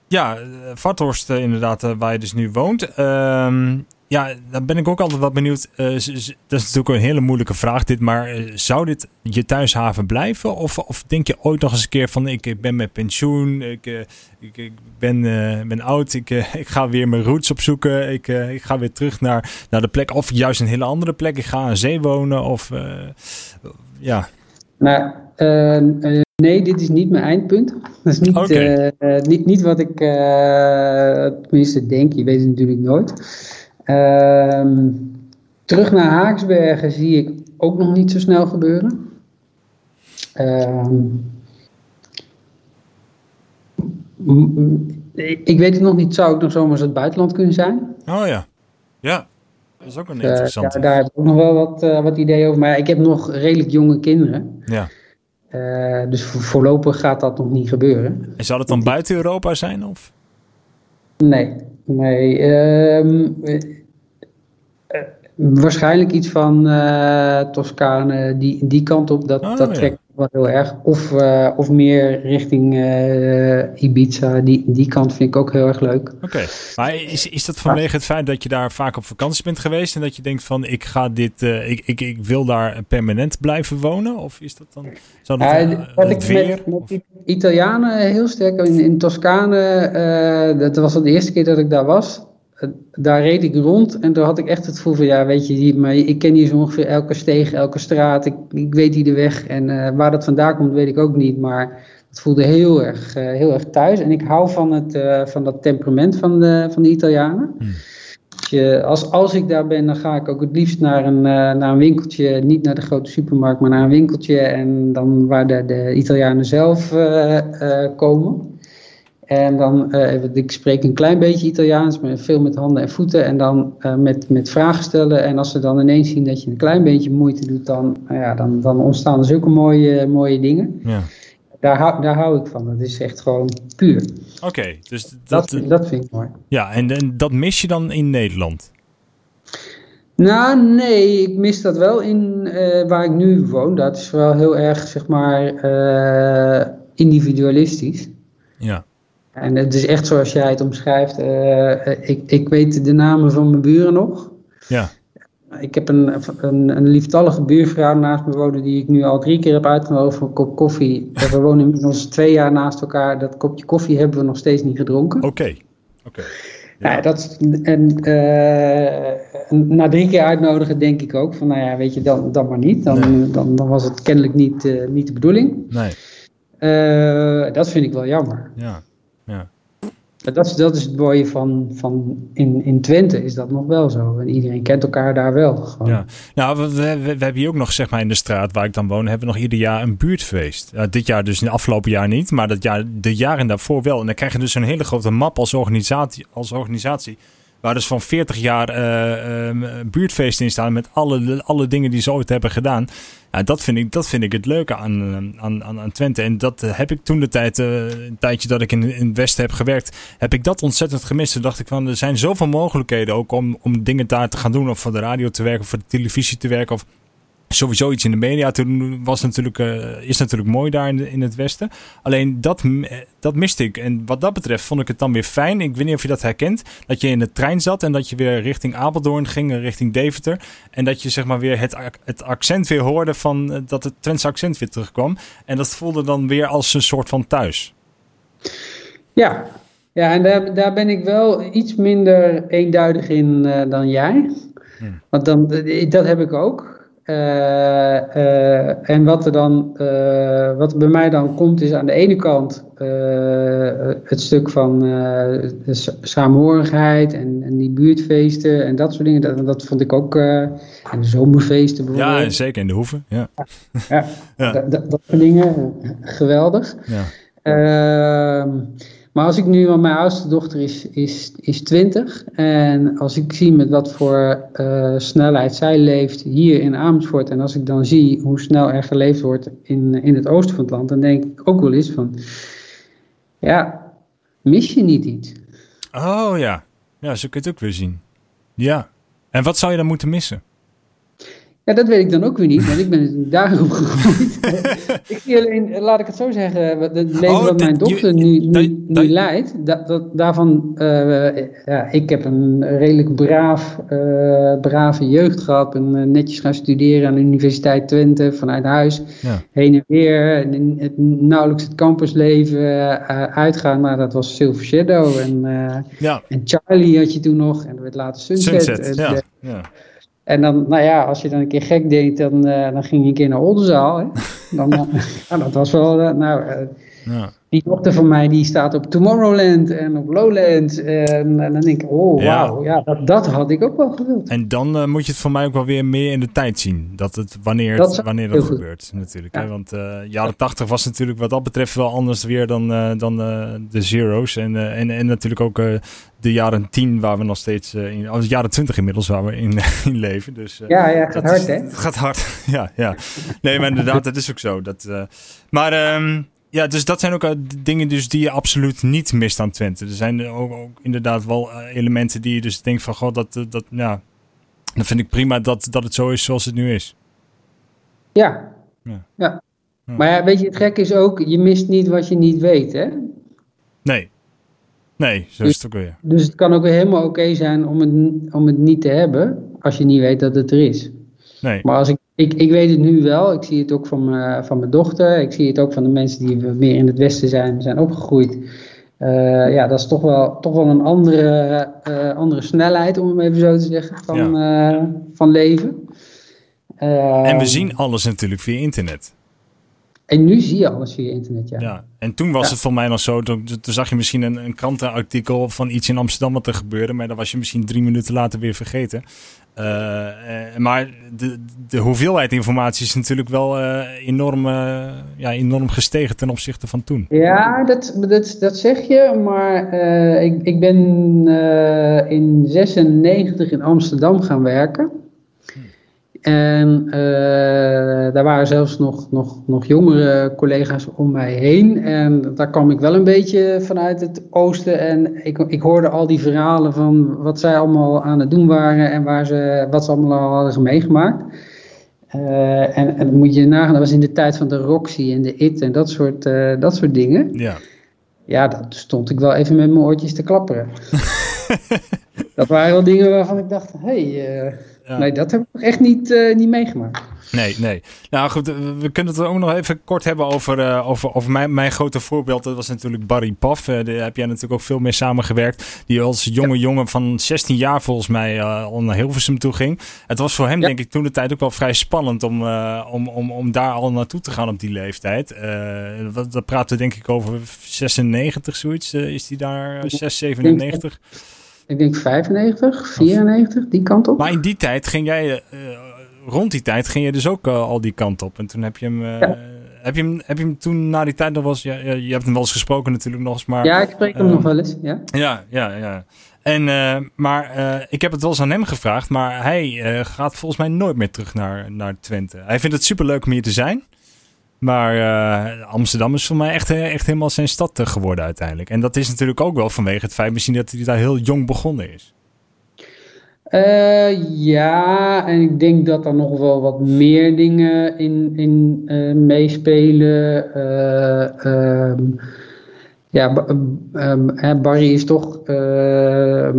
[SPEAKER 1] ja, eh, Vathorst inderdaad, waar je dus nu woont. Ehm, ja, dan ben ik ook altijd wat benieuwd. Uh, dat is natuurlijk een hele moeilijke vraag dit, maar uh, zou dit je thuishaven blijven? Of, of denk je ooit nog eens een keer van ik, ik ben met pensioen, ik, uh, ik, ik ben, ben oud, ik, [LAUGHS] ik ga weer mijn roots opzoeken, ik, ik ga weer terug naar, naar de plek of juist een hele andere plek, ik ga aan zee wonen of ja.
[SPEAKER 2] Nou, nee, dit is niet mijn eindpunt. [LAUGHS] Dat is niet, uh, niet, niet wat ik uh, tenminste denk. Je weet het natuurlijk nooit. Ehm, terug naar Haaksbergen zie ik ook nog niet zo snel gebeuren. Ehm, ik weet het nog niet. Zou ik nog zomaar het buitenland kunnen zijn?
[SPEAKER 1] Oh ja. Ja. Dat is ook een
[SPEAKER 2] Uh,
[SPEAKER 1] interessante.
[SPEAKER 2] daar, daar heb ik ook nog wel wat, uh, wat ideeën over. Maar ik heb nog redelijk jonge kinderen.
[SPEAKER 1] Ja.
[SPEAKER 2] Uh, dus vo voorlopig gaat dat nog niet gebeuren.
[SPEAKER 1] En zou het dan buiten Europa zijn? Of?
[SPEAKER 2] Nee, nee. Um, waarschijnlijk iets van Toscane, die, die kant op. Dat,
[SPEAKER 1] Oh,
[SPEAKER 2] dat
[SPEAKER 1] ja.
[SPEAKER 2] trekt wel heel erg. Of, uh, of meer richting uh, Ibiza. Die, die kant vind ik ook heel erg leuk.
[SPEAKER 1] Oké, maar is, is dat vanwege het feit dat je daar vaak op vakantie bent geweest en dat je denkt van ik ga dit, uh, ik, ik, ik wil daar permanent blijven wonen? Of is dat dan zou dat,
[SPEAKER 2] ja, ik weer, met, met Italianen heel sterk in, in Toscane, dat was al de eerste keer dat ik daar was daar reed ik rond en toen had ik echt het gevoel van, ja, weet je, maar ik ken hier zo ongeveer elke steeg, elke straat, ik, ik weet hier de weg en uh, waar dat vandaan komt weet ik ook niet, maar het voelde heel erg, uh, heel erg thuis en ik hou van, het, uh, van dat temperament van de, van de Italianen. Hmm. Je, als, als ik daar ben, dan ga ik ook het liefst naar een, naar een winkeltje, niet naar de grote supermarkt, maar naar een winkeltje en dan waar de, de Italianen zelf komen. En dan, uh, ik spreek een klein beetje Italiaans, maar veel met handen en voeten. En dan uh, met, met vragen stellen. En als ze dan ineens zien dat je een klein beetje moeite doet, dan, uh, ja, dan, dan ontstaan er zulke mooie, mooie dingen. Ja. Daar, hou, daar hou ik van. Dat is echt gewoon puur.
[SPEAKER 1] Oké, dus
[SPEAKER 2] dat, dat, dat vind ik mooi.
[SPEAKER 1] Ja, en, en dat mis je dan in Nederland?
[SPEAKER 2] Nou, nee, ik mis dat wel in waar ik nu woon. Dat is wel heel erg, zeg maar, individualistisch.
[SPEAKER 1] Ja.
[SPEAKER 2] En het is echt zoals jij het omschrijft. Uh, ik, ik weet de namen van mijn buren nog.
[SPEAKER 1] Ja.
[SPEAKER 2] Ik heb een, een, een lieftallige buurvrouw naast me wonen die ik nu al drie keer heb uitgenodigd voor een kop koffie. We wonen inmiddels [LAUGHS] twee jaar naast elkaar. Dat kopje koffie hebben we nog steeds niet gedronken.
[SPEAKER 1] Oké, oké.
[SPEAKER 2] Ja. Nou, dat, en uh, na drie keer uitnodigen denk ik ook van, nou ja, weet je, dan, dan maar niet. Dan, dan, dan was het kennelijk niet, uh, niet de bedoeling.
[SPEAKER 1] Nee.
[SPEAKER 2] Uh, dat vind ik wel jammer.
[SPEAKER 1] Ja. Ja.
[SPEAKER 2] Dat is, dat is het mooie van, van in, in Twente is dat nog wel zo. En iedereen kent elkaar daar wel. Gewoon.
[SPEAKER 1] Ja, nou, we, we, hebben hier ook nog, zeg maar, in de straat waar ik dan woon, hebben we nog ieder jaar een buurtfeest. Dit jaar dus, in het afgelopen jaar niet, maar dat jaar, de jaren daarvoor wel. En dan krijg je dus een hele grote map als organisatie, als organisatie waar dus van 40 jaar uh, uh, buurtfeesten in staan met alle, alle dingen die ze ooit hebben gedaan. Ja, dat, vind ik, dat vind ik het leuke aan, eh, aan, aan, Twente. En dat eh, heb ik toen de tijd, een tijdje dat ik in, in het Westen heb gewerkt, heb ik dat ontzettend gemist. Toen dacht ik van, er zijn zoveel mogelijkheden ook om, om dingen daar te gaan doen. Of voor de radio te werken, of voor de televisie te werken. Of sowieso iets in de media toen was natuurlijk, uh, is natuurlijk mooi daar in, in het Westen. Alleen dat, dat miste ik. En wat dat betreft vond ik het dan weer fijn. Ik weet niet of je dat herkent. Dat je in de trein zat en dat je weer richting Apeldoorn ging, richting Deventer. En dat je zeg maar weer het, het accent weer hoorde van uh, dat het Twentse accent weer terugkwam. En dat voelde dan weer als een soort van thuis.
[SPEAKER 2] Ja, ja en daar, daar ben ik wel iets minder eenduidig in uh, dan jij. Hmm. Want dan, dat heb ik ook. Uh, uh, en wat er dan, uh, wat bij mij dan komt, is aan de ene kant het stuk van de samenhorigheid en, en, die buurtfeesten en dat soort dingen. Dat, dat vond ik ook. en de zomerfeesten bijvoorbeeld.
[SPEAKER 1] Ja, zeker in de hoeven. Ja,
[SPEAKER 2] ja, ja. [LAUGHS] Dat, dat, dat, soort dingen. Geweldig.
[SPEAKER 1] Ja.
[SPEAKER 2] Maar als ik nu, want mijn oudste dochter is, is, is 20. En als ik zie met wat voor uh, snelheid zij leeft hier in Amersfoort. En als ik dan zie hoe snel er geleefd wordt in, in het oosten van het land. Dan denk ik ook wel eens van, ja, mis je niet iets?
[SPEAKER 1] Oh ja, ja zo kun je het ook weer zien. Ja, en wat zou je dan moeten missen?
[SPEAKER 2] Ja, dat weet ik dan ook weer niet, want ik ben [LAUGHS] daar opgegroeid. [LAUGHS] ik zie alleen, laat ik het zo zeggen, het leven oh, wat mijn dochter nu, nu, nu leidt, dat, dat, daarvan, uh, ja, ik heb een redelijk braaf, uh, brave jeugd gehad, ben uh, netjes gaan studeren aan de Universiteit Twente vanuit huis,
[SPEAKER 1] ja.
[SPEAKER 2] heen en weer, en het, nauwelijks het campusleven uitgaan, maar dat was Silver Shadow en,
[SPEAKER 1] ja.
[SPEAKER 2] en Charlie had je toen nog, en dat werd later Sunset.
[SPEAKER 1] Sunset en, ja. ja.
[SPEAKER 2] En dan, nou ja, als je dan een keer gek deed, dan, uh, dan ging je een keer naar Oldenzaal. Hè? Dan, uh, [LAUGHS] nou, dat was wel, uh, nou,
[SPEAKER 1] ja.
[SPEAKER 2] die dochter van mij, die staat op Tomorrowland en op Lowland. En, en dan denk ik, oh wauw, ja. dat, dat had ik ook wel gewild.
[SPEAKER 1] En dan moet je het voor mij ook wel weer meer in de tijd zien. Dat het, wanneer dat, wanneer dat gebeurt, natuurlijk. Ja. Hè? Want jaren tachtig was natuurlijk wat dat betreft wel anders weer dan, dan de Zero's. En, en, en natuurlijk ook de jaren 10 waar we nog steeds uh, in, als jaren 20 inmiddels waar we in, [LAUGHS] in leven. Dus,
[SPEAKER 2] uh, ja, ja, het gaat hard, is, hè?
[SPEAKER 1] Het gaat hard, [LAUGHS] ja, ja. Nee, maar inderdaad, dat is ook zo. Dat, uh, maar um, ja, dus dat zijn ook dingen dus die je absoluut niet mist aan Twente. Er zijn ook, ook inderdaad wel elementen die je dus denkt van, god, dat, dat, ja, dan vind ik prima dat, dat het zo is zoals het nu is.
[SPEAKER 2] Ja, ja. ja. Maar ja, weet je, het gek is ook, je mist niet wat je niet weet, hè?
[SPEAKER 1] Nee. Nee, zo is het ook weer.
[SPEAKER 2] Dus het kan ook weer helemaal oké zijn om het, om het niet te hebben, als je niet weet dat het er is.
[SPEAKER 1] Nee.
[SPEAKER 2] Maar als ik, ik, ik weet het nu wel, ik zie het ook van, mijn van mijn dochter, ik zie het ook van de mensen die meer in het Westen zijn, zijn opgegroeid. Uh, ja, dat is toch wel, toch wel een andere, uh, andere snelheid, om het even zo te zeggen, van, ja. uh, van leven.
[SPEAKER 1] en we zien alles natuurlijk via internet.
[SPEAKER 2] En nu zie je alles via internet, ja.
[SPEAKER 1] ja. En toen was ja. het voor mij nog zo, toen, toen zag je misschien een, een krantenartikel van iets in Amsterdam wat er gebeurde, maar dan was je misschien drie minuten later weer vergeten. Uh, uh, maar de, de hoeveelheid informatie is natuurlijk wel uh, enorm, ja, enorm gestegen ten opzichte van toen.
[SPEAKER 2] Ja, dat, dat, dat zeg je, maar ik, ik ben in 96 in Amsterdam gaan werken. En uh, daar waren zelfs nog, nog, nog jongere collega's om mij heen. En daar kwam ik wel een beetje vanuit het oosten. En ik, ik hoorde al die verhalen van wat zij allemaal aan het doen waren en waar ze, wat ze allemaal al hadden meegemaakt. Uh, en, en moet je nagaan, dat was in de tijd van de Roxy en de IT en dat soort, uh, dat soort dingen.
[SPEAKER 1] Ja.
[SPEAKER 2] Ja, dat stond ik wel even met mijn oortjes te klapperen. [LAUGHS] dat waren wel dingen waarvan ik dacht, hé... Hey, ja. Nee, dat heb ik echt niet, uh, niet meegemaakt.
[SPEAKER 1] Nee, nee. Nou goed, we kunnen het ook nog even kort hebben over, uh, over, over mijn, mijn grote voorbeeld. Dat was natuurlijk Barry Paf. Uh, daar heb jij natuurlijk ook veel mee samengewerkt. Die als jonge ja. jongen van 16 jaar volgens mij al naar Hilversum toe ging. Het was voor hem ja. denk ik toen de tijd ook wel vrij spannend om, om, om, om daar al naartoe te gaan op die leeftijd. dat, dat praten we denk ik over 96 zoiets. is die daar 6, 97?
[SPEAKER 2] Ik denk 95, 94, die kant op.
[SPEAKER 1] Maar in die tijd ging jij, uh, rond die tijd ging je dus ook uh, al die kant op. En toen heb je hem, uh, ja. heb je hem, heb je hem toen na die tijd nog wel eens, ja, je hebt hem wel eens gesproken natuurlijk nog eens, maar...
[SPEAKER 2] Ja, ik spreek hem nog wel eens, ja.
[SPEAKER 1] Ja, ja, ja. En, maar ik heb het wel eens aan hem gevraagd, maar hij gaat volgens mij nooit meer terug naar, naar Twente. Hij vindt het superleuk om hier te zijn. Maar uh, Amsterdam is voor mij echt, echt helemaal zijn stad geworden uiteindelijk. En dat is natuurlijk ook wel vanwege het feit misschien dat hij daar heel jong begonnen is.
[SPEAKER 2] Ja, en ik denk dat er nog wel wat meer dingen in, in meespelen. Um, ja, um, Barry is toch uh,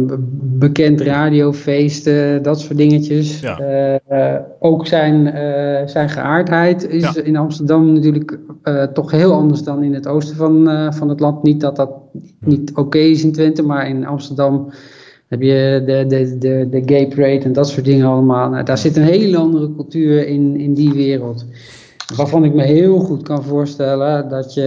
[SPEAKER 2] bekend radiofeesten, dat soort dingetjes.
[SPEAKER 1] Ja.
[SPEAKER 2] Uh, ook zijn, uh, zijn geaardheid is ja. in Amsterdam natuurlijk toch heel anders dan in het oosten van, van het land. Niet dat dat niet oké okay is in Twente, maar in Amsterdam heb je de, de, de, de gay parade en dat soort dingen allemaal. Nou, daar zit een hele andere cultuur in, in die wereld. Waarvan ik me heel goed kan voorstellen dat je,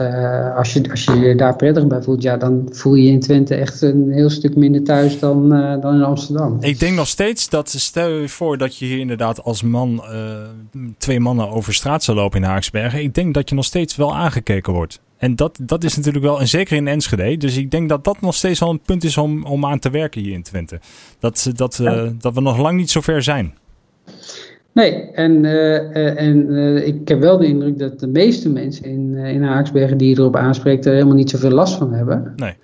[SPEAKER 2] uh, als je, als je je daar prettig bij voelt, ja, dan voel je je in Twente echt een heel stuk minder thuis dan, uh, dan in Amsterdam.
[SPEAKER 1] Ik denk nog steeds dat, stel je voor dat je hier inderdaad als man uh, twee mannen over straat zou lopen in Haaksbergen. Ik denk dat je nog steeds wel aangekeken wordt. En dat, dat is natuurlijk wel, en zeker in Enschede. Dus ik denk dat dat nog steeds wel een punt is om, om aan te werken hier in Twente. Dat, dat, ja. dat we nog lang niet zo ver zijn.
[SPEAKER 2] Nee, en, uh, en uh, ik heb wel de indruk dat de meeste mensen in, uh, in Haaksbergen die je erop aanspreekt er helemaal niet zoveel last van hebben.
[SPEAKER 1] Nee.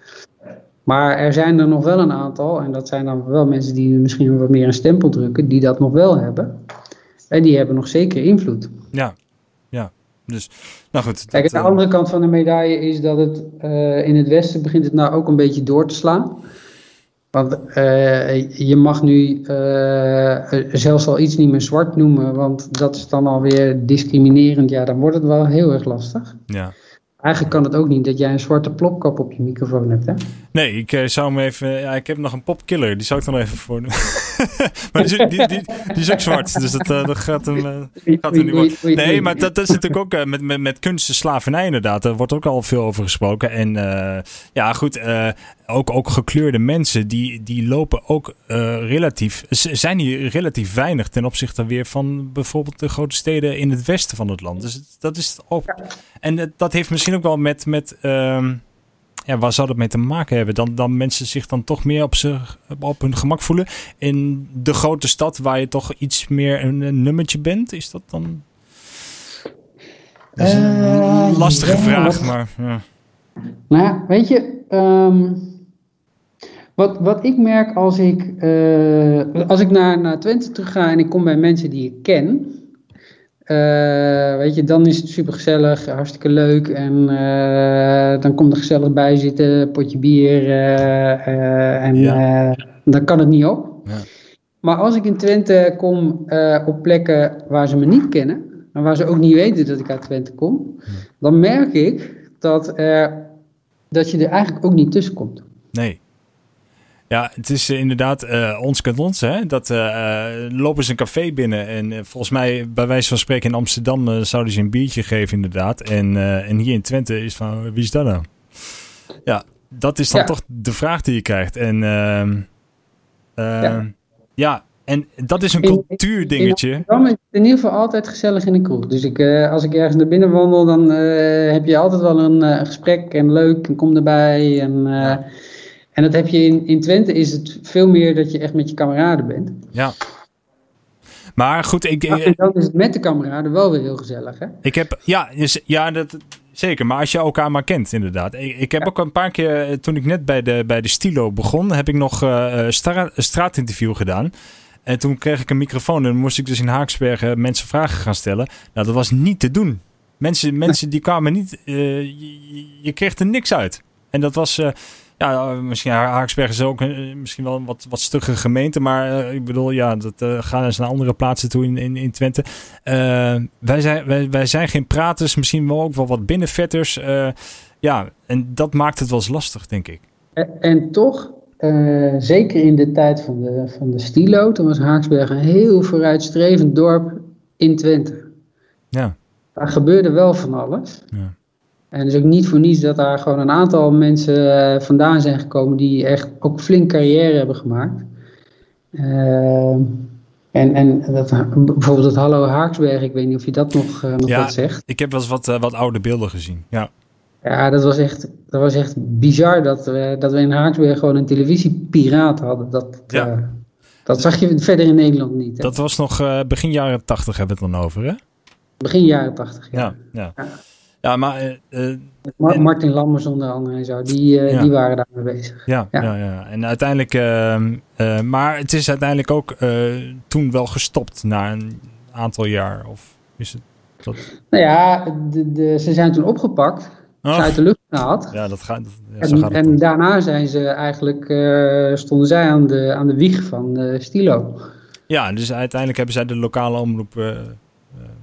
[SPEAKER 2] Maar er zijn er nog wel een aantal, en dat zijn dan wel mensen die misschien wat meer een stempel drukken, die dat nog wel hebben. En die hebben nog zeker invloed.
[SPEAKER 1] Ja, ja. Dus, nou goed.
[SPEAKER 2] Kijk,
[SPEAKER 1] dat,
[SPEAKER 2] de andere kant van de medaille is dat het in het Westen begint het nou ook een beetje door te slaan. Want uh, je mag nu uh, zelfs al iets niet meer zwart noemen, want dat is dan alweer discriminerend. Ja, dan wordt het wel heel erg lastig.
[SPEAKER 1] Ja.
[SPEAKER 2] Eigenlijk kan het ook niet dat jij een zwarte plopkap op je microfoon hebt, hè?
[SPEAKER 1] Nee, ik uh, zou hem even... Ja, ik heb nog een popkiller, die zou ik dan even voor doen. [LAUGHS] maar die, die, die, die, is ook zwart, dus dat, uh, dat gaat hem, uh, gaat hem niet worden. Nee, maar dat, dat is natuurlijk ook met, met, met kunst en slavernij inderdaad. Daar wordt ook al veel over gesproken. En ja, goed, ook, ook gekleurde mensen, die, die lopen ook relatief... Zijn hier relatief weinig ten opzichte weer van bijvoorbeeld de grote steden in het westen van het land. Dus dat is ook... En dat heeft misschien ook wel met... met um, ja, waar zou dat mee te maken hebben? Dan, dan mensen zich dan toch meer op, zich, op hun gemak voelen. In de grote stad waar je toch iets meer een, een nummertje bent, is dat dan... Dat is een uh, lastige ja, vraag, wat, maar... Ja.
[SPEAKER 2] Nou, weet je... Um, wat, wat ik merk als ik, uh, als ik naar, naar Twente terug ga en ik kom bij mensen die ik ken... weet je, dan is het super gezellig, hartstikke leuk. En dan komt er gezellig bij zitten, potje bier. en dan kan het niet op. Ja. Maar als ik in Twente kom op plekken waar ze me niet kennen, en waar ze ook niet weten dat ik uit Twente kom, dan merk ik dat, dat je er eigenlijk ook niet tussen komt.
[SPEAKER 1] Nee. Ja, het is inderdaad uh, ons kent ons. Hè? Dat uh, lopen ze een café binnen. En volgens mij, bij wijze van spreken in Amsterdam, zouden ze een biertje geven, inderdaad. En, en hier in Twente is van wie is dat nou? Ja, dat is dan toch de vraag die je krijgt. En ehm, ja. Ehm, ja. En dat is een cultuurdingetje.
[SPEAKER 2] In, in, in ieder geval altijd gezellig in de kroeg. Dus ik, als ik ergens naar binnen wandel, dan heb je altijd wel een gesprek en leuk en kom erbij. En, en dat heb je in, in Twente is het veel meer dat je echt met je kameraden bent.
[SPEAKER 1] Ja. Maar goed, ik...
[SPEAKER 2] Ja, en dan is het met de kameraden wel weer heel gezellig, hè?
[SPEAKER 1] Ik heb, ja, dus, ja dat, zeker. Maar als je elkaar maar kent, inderdaad. Ik, ik heb ook een paar keer, toen ik net bij de, bij de Stilo begon, heb ik nog een straatinterview gedaan. En toen kreeg ik een microfoon en moest ik dus in Haaksbergen mensen vragen gaan stellen. Nou, dat was niet te doen. Mensen, mensen die kwamen niet, uh, je, je, kreeg er niks uit. En dat was, uh, ja, misschien Haaksbergen is ook uh, misschien wel een wat, wat stugge gemeente. Maar ik bedoel, ja, dat gaan eens naar andere plaatsen toe in, in, in Twente. wij, zijn, wij, wij zijn geen praters, misschien wel ook wel wat binnenvetters. ja, en dat maakt het wel eens lastig, denk ik.
[SPEAKER 2] En, en toch zeker in de tijd van de, van de stilo, toen was Haaksberg een heel vooruitstrevend dorp in Twente.
[SPEAKER 1] Ja.
[SPEAKER 2] Daar gebeurde wel van alles. Ja. En het is ook niet voor niets dat daar gewoon een aantal mensen uh, vandaan zijn gekomen die echt ook flink carrière hebben gemaakt. Uh, en, en dat, bijvoorbeeld het Hallo Haaksberg, ik weet niet of je dat nog, nog
[SPEAKER 1] ja,
[SPEAKER 2] wat zegt.
[SPEAKER 1] Ik heb wel eens wat, wat oude beelden gezien, ja.
[SPEAKER 2] Ja, dat was echt, dat was echt bizar dat we, dat we in Haaksberg gewoon een televisiepiraat hadden. Dat, ja. uh, dat zag je verder in Nederland niet. Hè?
[SPEAKER 1] Dat was nog uh, begin jaren tachtig hebben we het dan over, hè?
[SPEAKER 2] Begin jaren tachtig, ja.
[SPEAKER 1] Ja, ja. Ja. maar... Uh,
[SPEAKER 2] en, Martin Lammers onder andere en zo, die, ja. die waren daarmee bezig.
[SPEAKER 1] Ja, ja. ja, ja. en uiteindelijk... Ehm, maar het is uiteindelijk ook toen wel gestopt na een aantal jaar, of is het...
[SPEAKER 2] Dat... Nou ja, de, de, ze zijn toen opgepakt oh. uit de lucht gehaald.
[SPEAKER 1] Ja, dat gaat.
[SPEAKER 2] Ja, en, gaat en daarna zijn ze eigenlijk, stonden zij aan de, aan de wieg van Stilo.
[SPEAKER 1] Ja, dus uiteindelijk hebben zij de lokale omroep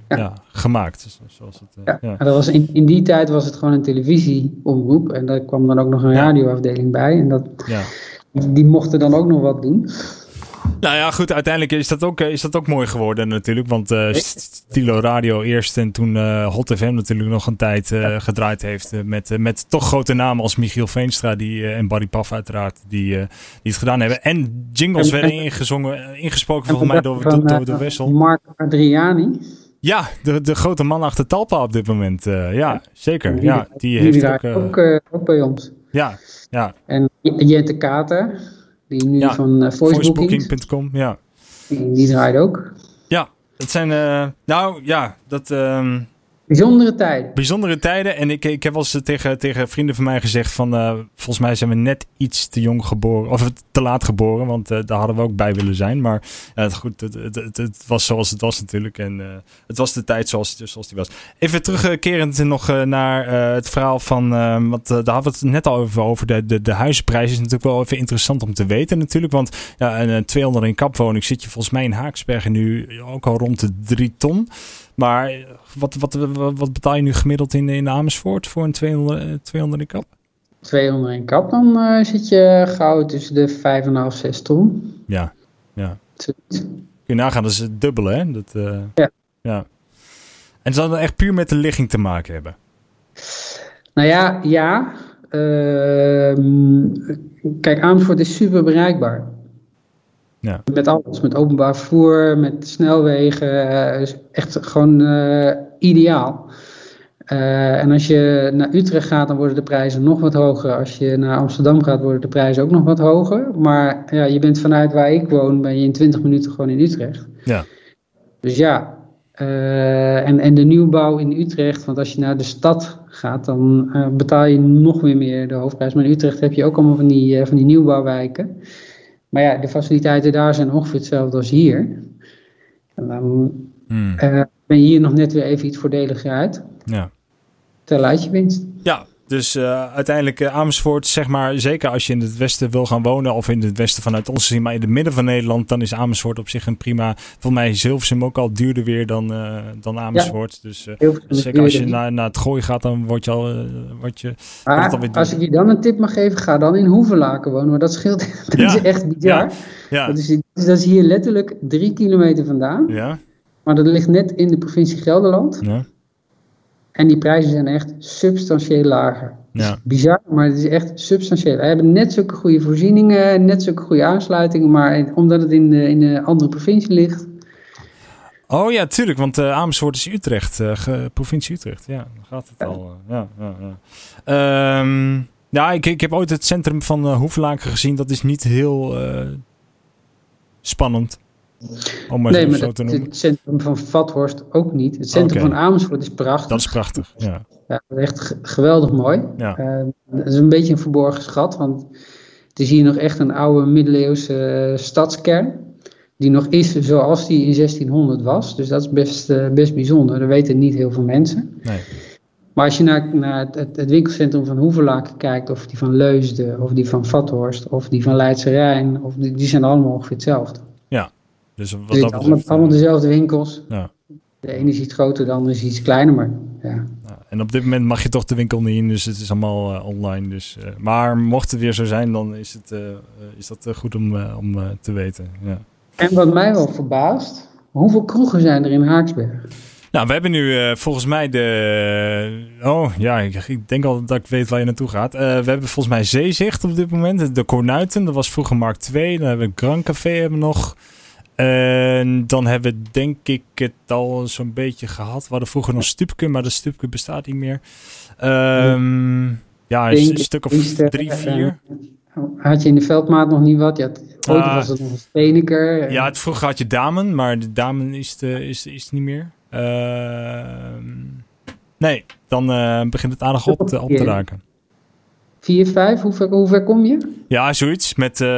[SPEAKER 1] ja. ja. gemaakt. Zoals het,
[SPEAKER 2] ja, ja. Dat was in, in die tijd was het gewoon een televisieomroep. En daar kwam dan ook nog een radioafdeling bij. En dat, ja. die, die mochten dan ook nog wat doen.
[SPEAKER 1] Nou ja, goed, uiteindelijk is dat ook, eh, is dat ook mooi geworden natuurlijk. Want uh, Stilo Radio eerst en toen uh, Hot FM natuurlijk nog een tijd uh, gedraaid heeft. met, met toch grote namen als Michiel Veenstra die, en Barry Paf uiteraard, die, die het gedaan hebben. En jingles werden ingezongen, ingesproken volgens mij door, van, door, door Wessel.
[SPEAKER 2] Mark Adriani.
[SPEAKER 1] Ja, de, de grote man achter Talpa op dit moment. ja, zeker. Die, ja,
[SPEAKER 2] die, die heeft ook, ook, ook bij ons.
[SPEAKER 1] Ja, ja.
[SPEAKER 2] En Jente Kater. Die nu ja, van uh,
[SPEAKER 1] voicebooking.com, ja.
[SPEAKER 2] Die, die draait ook.
[SPEAKER 1] Ja, dat zijn, nou ja, dat... Um,
[SPEAKER 2] Bijzondere tijden.
[SPEAKER 1] Bijzondere tijden. En ik, ik heb wel eens tegen, tegen vrienden van mij gezegd van... Uh, volgens mij zijn we net iets te jong geboren. Of te laat geboren. Want uh, daar hadden we ook bij willen zijn. Maar goed, het, het, het, het, was zoals het was natuurlijk. En het was de tijd zoals, zoals die was. Even terugkerend nog naar het verhaal van... want daar hadden we het net al over. over de, de, de huizenprijs is natuurlijk wel even interessant om te weten natuurlijk. Want ja, een 200 in kapwoning zit je volgens mij in Haaksbergen nu ook al rond de 3 ton. Maar wat, wat, wat, betaal je nu gemiddeld in, in Amersfoort voor een 200, 200 in kap?
[SPEAKER 2] 200 in kap, dan uh, zit je gauw tussen de 5,5 6 ton.
[SPEAKER 1] Ja, ja. Kun je nagaan, dat is het dubbele, hè? Dat, uh,
[SPEAKER 2] ja.
[SPEAKER 1] ja. En zal dat echt puur met de ligging te maken hebben?
[SPEAKER 2] Nou ja, ja. Uh, kijk, Amersfoort is super bereikbaar.
[SPEAKER 1] Ja.
[SPEAKER 2] Met alles, met openbaar vervoer, met snelwegen, uh, is echt gewoon uh, ideaal. Uh, en als je naar Utrecht gaat, dan worden de prijzen nog wat hoger. Als je naar Amsterdam gaat, worden de prijzen ook nog wat hoger. Maar ja, je bent vanuit waar ik woon, ben je in 20 minuten gewoon in Utrecht.
[SPEAKER 1] Ja.
[SPEAKER 2] Dus ja, en, en de nieuwbouw in Utrecht, want als je naar de stad gaat, dan betaal je nog weer meer de hoofdprijs. Maar in Utrecht heb je ook allemaal van die, van die nieuwbouwwijken. Maar ja, de faciliteiten daar zijn ongeveer hetzelfde als hier. En dan,
[SPEAKER 1] hmm.
[SPEAKER 2] uh, ben je hier nog net weer even iets voordeliger uit.
[SPEAKER 1] Ja.
[SPEAKER 2] Terwijl je winst.
[SPEAKER 1] Ja, dus uh, uiteindelijk uh, Amersfoort, zeg maar, zeker als je in het westen wil gaan wonen, of in het westen vanuit ons gezien, maar in het midden van Nederland, dan is Amersfoort op zich een prima. Volgens mij is Hilversum ook al duurder weer dan, uh, dan Amersfoort. Ja, dus zeker als je naar, naar het gooien gaat, dan word je al. word je,
[SPEAKER 2] maar, als ik je dan een tip mag geven, ga dan in Hoevelaken wonen, maar dat scheelt. [LAUGHS] dat ja. is echt bizar. Ja. ja. Dat, is, dat is hier letterlijk drie kilometer vandaan.
[SPEAKER 1] Ja.
[SPEAKER 2] Maar dat ligt net in de provincie Gelderland.
[SPEAKER 1] Ja.
[SPEAKER 2] En die prijzen zijn echt substantieel lager.
[SPEAKER 1] Ja.
[SPEAKER 2] Bizar, maar het is echt substantieel. We hebben net zulke goede voorzieningen, net zulke goede aansluitingen, maar omdat het in de, in de andere provincie ligt.
[SPEAKER 1] Oh ja, tuurlijk, want uh, Amersfoort is Utrecht, uh, provincie Utrecht. Ja, dan gaat het al. Uh, ja, ja, ja. Um, ja ik, ik heb ooit het centrum van Hoeflaken gezien. Dat is niet heel spannend.
[SPEAKER 2] Om maar nee, maar dat, het centrum van Vathorst ook niet. Het centrum van Amersfoort is prachtig.
[SPEAKER 1] Dat is prachtig, ja.
[SPEAKER 2] Ja, echt geweldig mooi.
[SPEAKER 1] Ja.
[SPEAKER 2] Uh, het is een beetje een verborgen schat, want het is hier nog echt een oude middeleeuwse uh, stadskern. Die nog is zoals die in 1600 was. Dus dat is best, uh, best bijzonder. Dat weten niet heel veel mensen.
[SPEAKER 1] Nee.
[SPEAKER 2] Maar als je naar, naar het, het, winkelcentrum van Hoevelaken kijkt, of die van Leusden, of die van Vathorst, of die van Leidse Rijn, of die, die zijn allemaal ongeveer hetzelfde.
[SPEAKER 1] Dus wat
[SPEAKER 2] dat betreft, allemaal, allemaal dezelfde winkels.
[SPEAKER 1] Ja.
[SPEAKER 2] De ene is iets groter, de andere is iets kleiner, maar ja.
[SPEAKER 1] En op dit moment mag je toch de winkel niet in, dus het is allemaal uh, online. Dus, uh, maar mocht het weer zo zijn, dan is, het, uh, is dat goed om, om te weten. Ja.
[SPEAKER 2] En wat mij wel verbaast, hoeveel kroegen zijn er in Haaksberg?
[SPEAKER 1] Nou, we hebben nu volgens mij de. Oh ja, ik, ik, denk al dat ik weet waar je naartoe gaat. we hebben volgens mij Zeezicht op dit moment. De Cornuiten, dat was vroeger Mark 2. Dan hebben we Grand Café hebben we nog. En dan hebben we denk ik het al zo'n beetje gehad. We hadden vroeger nog Stupke, maar de Stupke bestaat niet meer. Um, ja, een, een stuk of drie, vier.
[SPEAKER 2] Had je in de veldmaat nog niet wat? Ja, ooit uh, was het nog een Steneker.
[SPEAKER 1] Ja, het, vroeger had je Damen, maar de Damen is, de, is, is niet meer. Uh, nee, dan uh, begint het aardig op te, op te raken.
[SPEAKER 2] 4, 5, hoe ver, hoe ver kom je?
[SPEAKER 1] Ja, zoiets. Met, uh,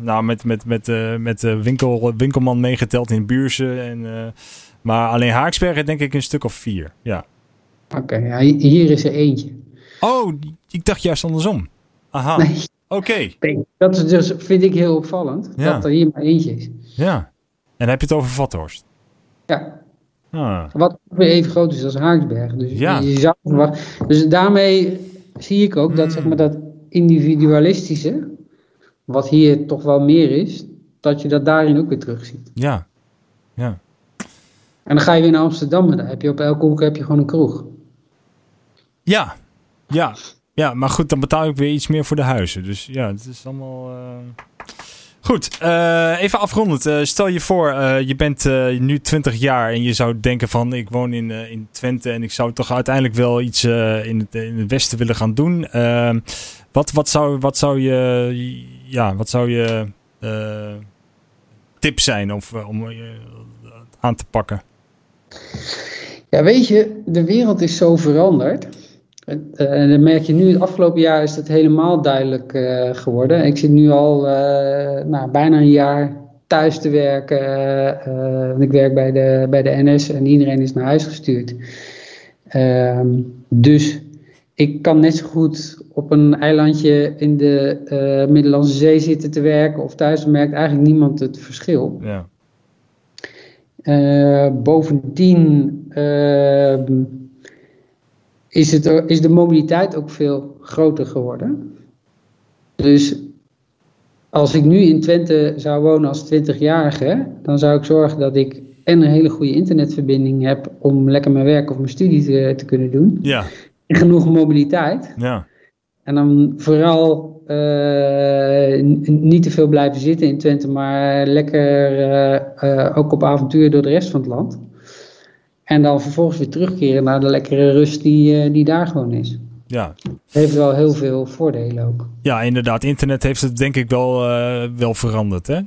[SPEAKER 1] nou, met, met, met, uh, met uh, winkel, winkelman meegeteld in Buurse. En, maar alleen Haaksbergen denk ik een stuk of vier. Ja.
[SPEAKER 2] Oké, okay, ja, hier is er eentje.
[SPEAKER 1] Oh, ik dacht juist andersom. Aha.
[SPEAKER 2] Nee.
[SPEAKER 1] Oké.
[SPEAKER 2] Okay. Dat is dus, vind ik heel opvallend. Ja. Dat er hier maar eentje is.
[SPEAKER 1] Ja. En heb je het over Vathorst?
[SPEAKER 2] Ja.
[SPEAKER 1] Ah.
[SPEAKER 2] Wat weer even groot is als Haaksbergen. Dus ja. je zou verwachten. Dus daarmee zie ik ook dat, zeg maar, dat individualistische, wat hier toch wel meer is, dat je dat daarin ook weer terugziet.
[SPEAKER 1] Ja, ja.
[SPEAKER 2] En dan ga je weer naar Amsterdam en dan heb je op elke hoek heb je gewoon een kroeg.
[SPEAKER 1] Ja, ja, ja, maar goed, dan betaal ik weer iets meer voor de huizen. Dus ja, het is allemaal... Uh... Goed, uh, even afrondend. Uh, stel je voor, uh, je bent nu 20 jaar en je zou denken van ik woon in, in Twente en ik zou toch uiteindelijk wel iets in het, in, het, westen willen gaan doen. Ehm, wat, wat, zou, wat zou je, ja, wat zou je tip zijn of, om aan te pakken?
[SPEAKER 2] Ja, weet je, de wereld is zo veranderd. Eh, en dan merk je nu, het afgelopen jaar is dat helemaal duidelijk uh, geworden. Ik zit nu al uh, nou, bijna een jaar thuis te werken. Ik werk bij de, bij de NS en iedereen is naar huis gestuurd. Ehm, dus ik kan net zo goed op een eilandje in de Middellandse Zee zitten te werken of thuis. Dan merkt eigenlijk niemand het verschil.
[SPEAKER 1] Ja.
[SPEAKER 2] bovendien ehm, is, het, is de mobiliteit ook veel groter geworden. Dus als ik nu in Twente zou wonen als 20-jarige, dan zou ik zorgen dat ik en een hele goede internetverbinding heb om lekker mijn werk of mijn studie te, te kunnen doen.
[SPEAKER 1] Ja.
[SPEAKER 2] En genoeg mobiliteit.
[SPEAKER 1] Ja.
[SPEAKER 2] En dan vooral uh, niet te veel blijven zitten in Twente, maar lekker uh, uh, ook op avontuur door de rest van het land. En dan vervolgens weer terugkeren naar de lekkere rust die, uh, die daar gewoon is.
[SPEAKER 1] Ja.
[SPEAKER 2] Het heeft wel heel veel voordelen ook.
[SPEAKER 1] Ja, inderdaad. Internet heeft het denk ik wel, uh, wel veranderd, hè?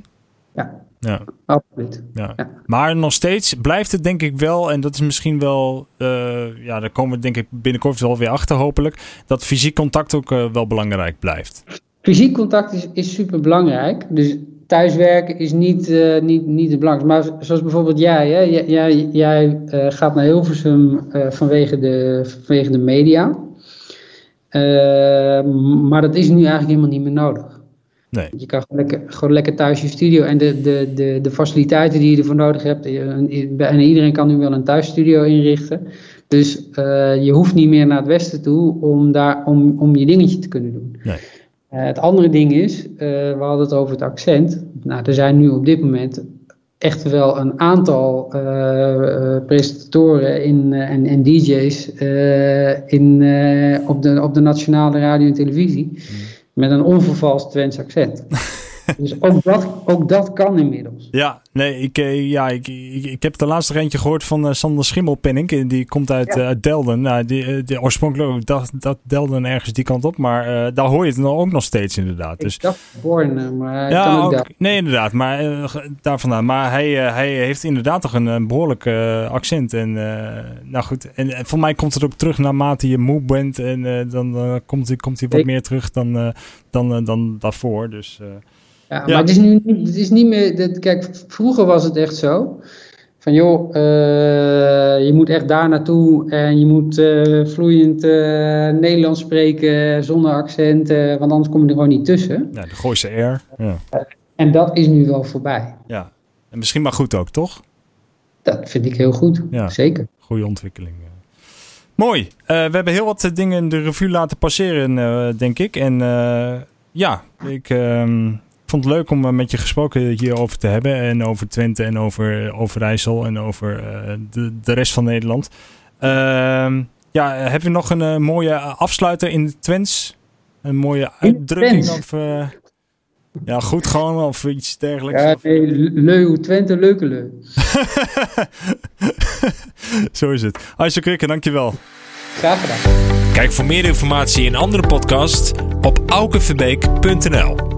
[SPEAKER 2] Ja.
[SPEAKER 1] Ja.
[SPEAKER 2] Absoluut.
[SPEAKER 1] Ja. ja. Maar nog steeds blijft het denk ik wel, en dat is misschien wel, uh, ja, daar komen we denk ik binnenkort wel weer achter hopelijk, dat fysiek contact ook wel belangrijk blijft.
[SPEAKER 2] Fysiek contact is, is super belangrijk. Dus thuiswerken is niet, uh, niet, niet het belangrijkste. Maar zoals bijvoorbeeld jij, hè? jij, jij, jij uh, gaat naar Hilversum uh, vanwege, de, vanwege de media. maar dat is nu eigenlijk helemaal niet meer nodig.
[SPEAKER 1] Nee.
[SPEAKER 2] Je kan gewoon lekker, gewoon lekker thuis je studio en de, de, de, de faciliteiten die je ervoor nodig hebt. En iedereen kan nu wel een thuisstudio inrichten. Dus je hoeft niet meer naar het westen toe om, daar, om, om je dingetje te kunnen doen.
[SPEAKER 1] Nee.
[SPEAKER 2] Uh, het andere ding is, uh, we hadden het over het accent. Nou, er zijn nu op dit moment echt wel een aantal uh, presentatoren in, en, en, DJ's in, op, de, op de nationale radio en televisie. Mm. Met een onvervalst Twents accent. [LAUGHS] Dus ook dat, ook dat kan inmiddels.
[SPEAKER 1] Ja, nee, ik, eh, ja, ik, ik, ik heb de laatste eentje gehoord van uh, Sander Schimmelpenning. Die komt uit, ja. uh, Delden. Nou, die, die, oorspronkelijk dat, dat Delden ergens die kant op. Maar daar hoor je het ook nog steeds inderdaad. Dus,
[SPEAKER 2] ik dacht maar
[SPEAKER 1] ja,
[SPEAKER 2] kan
[SPEAKER 1] ook, Nee, inderdaad. Maar daar vandaan. Maar hij, hij heeft inderdaad toch een, een behoorlijk accent. En nou goed. En, en voor mij komt het ook terug naarmate je moe bent. En dan komt, komt hij wat ik, meer terug dan, dan, dan daarvoor. Dus...
[SPEAKER 2] Ja, maar het is nu het is niet meer. Dat, kijk, vroeger was het echt zo. Van joh, uh, je moet echt daar naartoe en je moet uh, vloeiend uh, Nederlands spreken zonder accent, want anders kom je er gewoon niet tussen.
[SPEAKER 1] Ja, de Gooise R. Ja.
[SPEAKER 2] en dat is nu wel voorbij.
[SPEAKER 1] Ja, en misschien maar goed ook, toch?
[SPEAKER 2] Dat vind ik heel goed, ja. zeker.
[SPEAKER 1] Goede ontwikkeling. Mooi. we hebben heel wat dingen in de revue laten passeren, denk ik. En ja, ik ehm, ik vond het leuk om met je gesproken hierover te hebben. En over Twente en over Overijssel en over uh, de, de rest van Nederland. Uh, ja, heb je nog een uh, mooie afsluiter in de Twents? Een mooie uitdrukking? Of, uh, ja, goed gewoon of iets dergelijks?
[SPEAKER 2] Ja, nee, leu, Twente, leuke leu. [LAUGHS]
[SPEAKER 1] Zo is het. Aisje Krikken, dankjewel.
[SPEAKER 2] Graag gedaan.
[SPEAKER 3] Kijk voor meer informatie en andere podcasts op aukenverbeek.nl